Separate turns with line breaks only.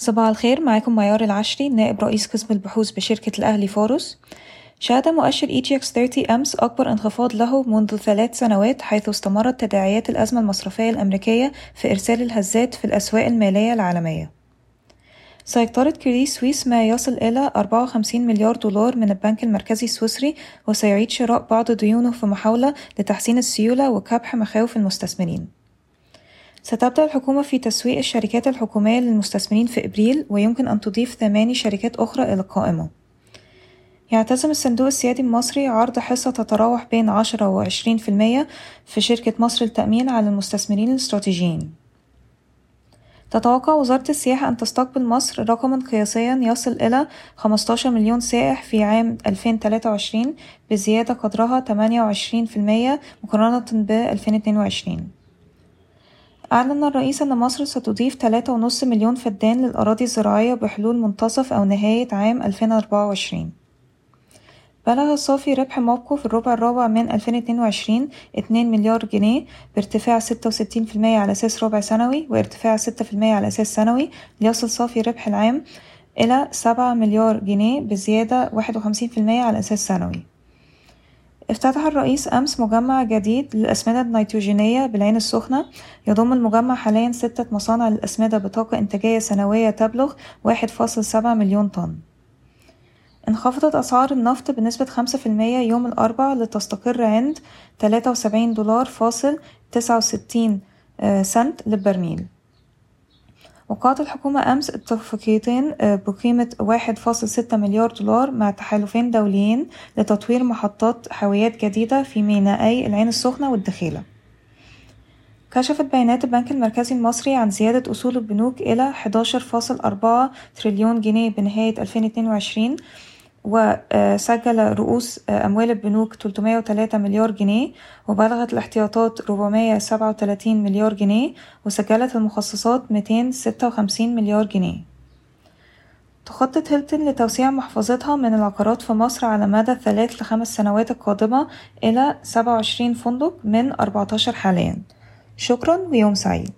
صباح الخير معاكم معيار العشري نائب رئيس قسم البحوث بشركة الأهلي فاروس. شهد مؤشر EGX 30 أمس أكبر انخفاض له منذ ثلاث سنوات حيث استمرت تداعيات الأزمة المصرفية الأمريكية في إرسال الهزات في الأسواق المالية العالمية. سيقترض كريدي سويس ما يصل إلى 54 مليار دولار من البنك المركزي السويسري وسيعيد شراء بعض ديونه في محاولة لتحسين السيولة وكبح مخاوف المستثمرين. ستبدأ الحكومة في تسويق الشركات الحكومية للمستثمرين في إبريل ويمكن أن تضيف ثماني شركات أخرى إلى القائمة يعتزم الصندوق السيادي المصري عرض حصة تتراوح بين عشرة وعشرين في المية في شركة مصر للتأمين على المستثمرين الاستراتيجيين. تتوقع وزارة السياحة أن تستقبل مصر رقما قياسيا يصل إلى 15 مليون سائح في عام 2023 بزيادة قدرها 28% مقارنة ب 2022 أعلن الرئيس أن مصر ستضيف تلاتة ونص مليون فدان للأراضي الزراعية بحلول منتصف أو نهاية عام ألفين أربعة وعشرين. بلغ صافي ربح موبكو في الربع الرابع من 2022 2 مليار جنيه بارتفاع 66% على أساس ربع سنوي وارتفاع 6% على أساس سنوي ليصل صافي ربح العام إلى 7 مليار جنيه بزيادة 51% على أساس سنوي. افتتح الرئيس أمس مجمع جديد للأسمدة النيتروجينية بالعين السخنة. يضم المجمع حاليا ستة مصانع للأسمدة بطاقة إنتاجية سنوية تبلغ واحد فاصل سبعة مليون طن. انخفضت أسعار النفط بنسبة خمسة في المية يوم الأربعاء لتستقر عند تلاتة وسبعين دولار فاصل تسعة وستين سنت للبرميل. وقعت الحكومة أمس اتفاقيتين بقيمة واحد فاصل ستة مليار دولار مع تحالفين دوليين لتطوير محطات حاويات جديدة في مينائي العين السخنة والدخيلة. كشفت بيانات البنك المركزي المصري عن زيادة أصول البنوك إلى 11.4 تريليون جنيه بنهاية 2022 وسجل رؤوس أموال البنوك 303 مليار جنيه وبلغت الاحتياطات 437 مليار جنيه وسجلت المخصصات 256 مليار جنيه. تخطط هيلتون لتوسيع محفظتها من العقارات في مصر على مدى ثلاث لخمس سنوات القادمة إلى 27 فندق من 14 حاليا. شكرا ويوم سعيد.